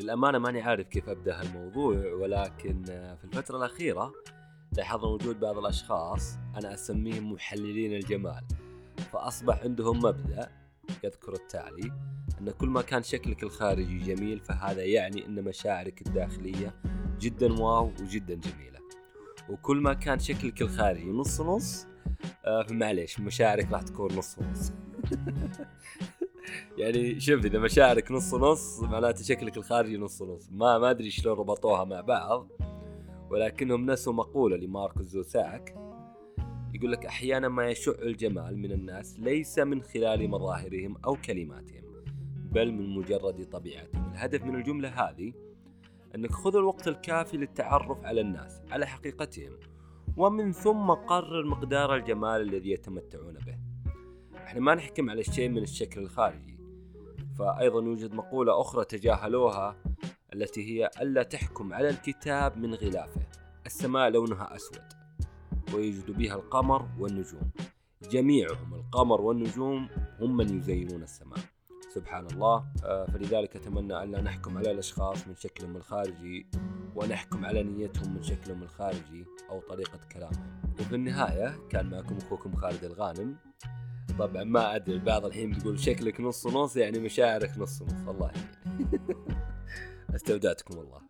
للأمانة ماني عارف كيف أبدأ هالموضوع ولكن في الفترة الأخيرة لاحظنا وجود بعض الأشخاص أنا أسميهم محللين الجمال فأصبح عندهم مبدأ يذكر التالي أن كل ما كان شكلك الخارجي جميل فهذا يعني أن مشاعرك الداخلية جدا واو وجدا جميلة. وكل ما كان شكلك الخارجي نص نص آه فمعليش مشاعرك راح تكون نص نص. يعني شوف إذا مشاعرك نص نص معناته شكلك الخارجي نص نص. ما ما أدري شلون ربطوها مع بعض ولكنهم نسوا مقولة لماركوس زوساك. يقول لك أحيانا ما يشع الجمال من الناس ليس من خلال مظاهرهم أو كلماتهم بل من مجرد طبيعتهم. الهدف من الجملة هذه أنك خذ الوقت الكافي للتعرف على الناس على حقيقتهم ومن ثم قرر مقدار الجمال الذي يتمتعون به. إحنا ما نحكم على الشيء من الشكل الخارجي. فأيضا يوجد مقولة أخرى تجاهلوها التي هي ألا تحكم على الكتاب من غلافه السماء لونها أسود ويوجد بها القمر والنجوم. جميعهم القمر والنجوم هم من يزينون السماء. سبحان الله. آه، فلذلك أتمنى ألا نحكم على الأشخاص من شكلهم الخارجي ونحكم على نيتهم من شكلهم الخارجي أو طريقة كلامهم. وفي النهاية كان معكم أخوكم خالد الغانم. طبعا ما أدري البعض الحين بيقول شكلك نص نص يعني مشاعرك نص نص الله يهديك استودعتكم الله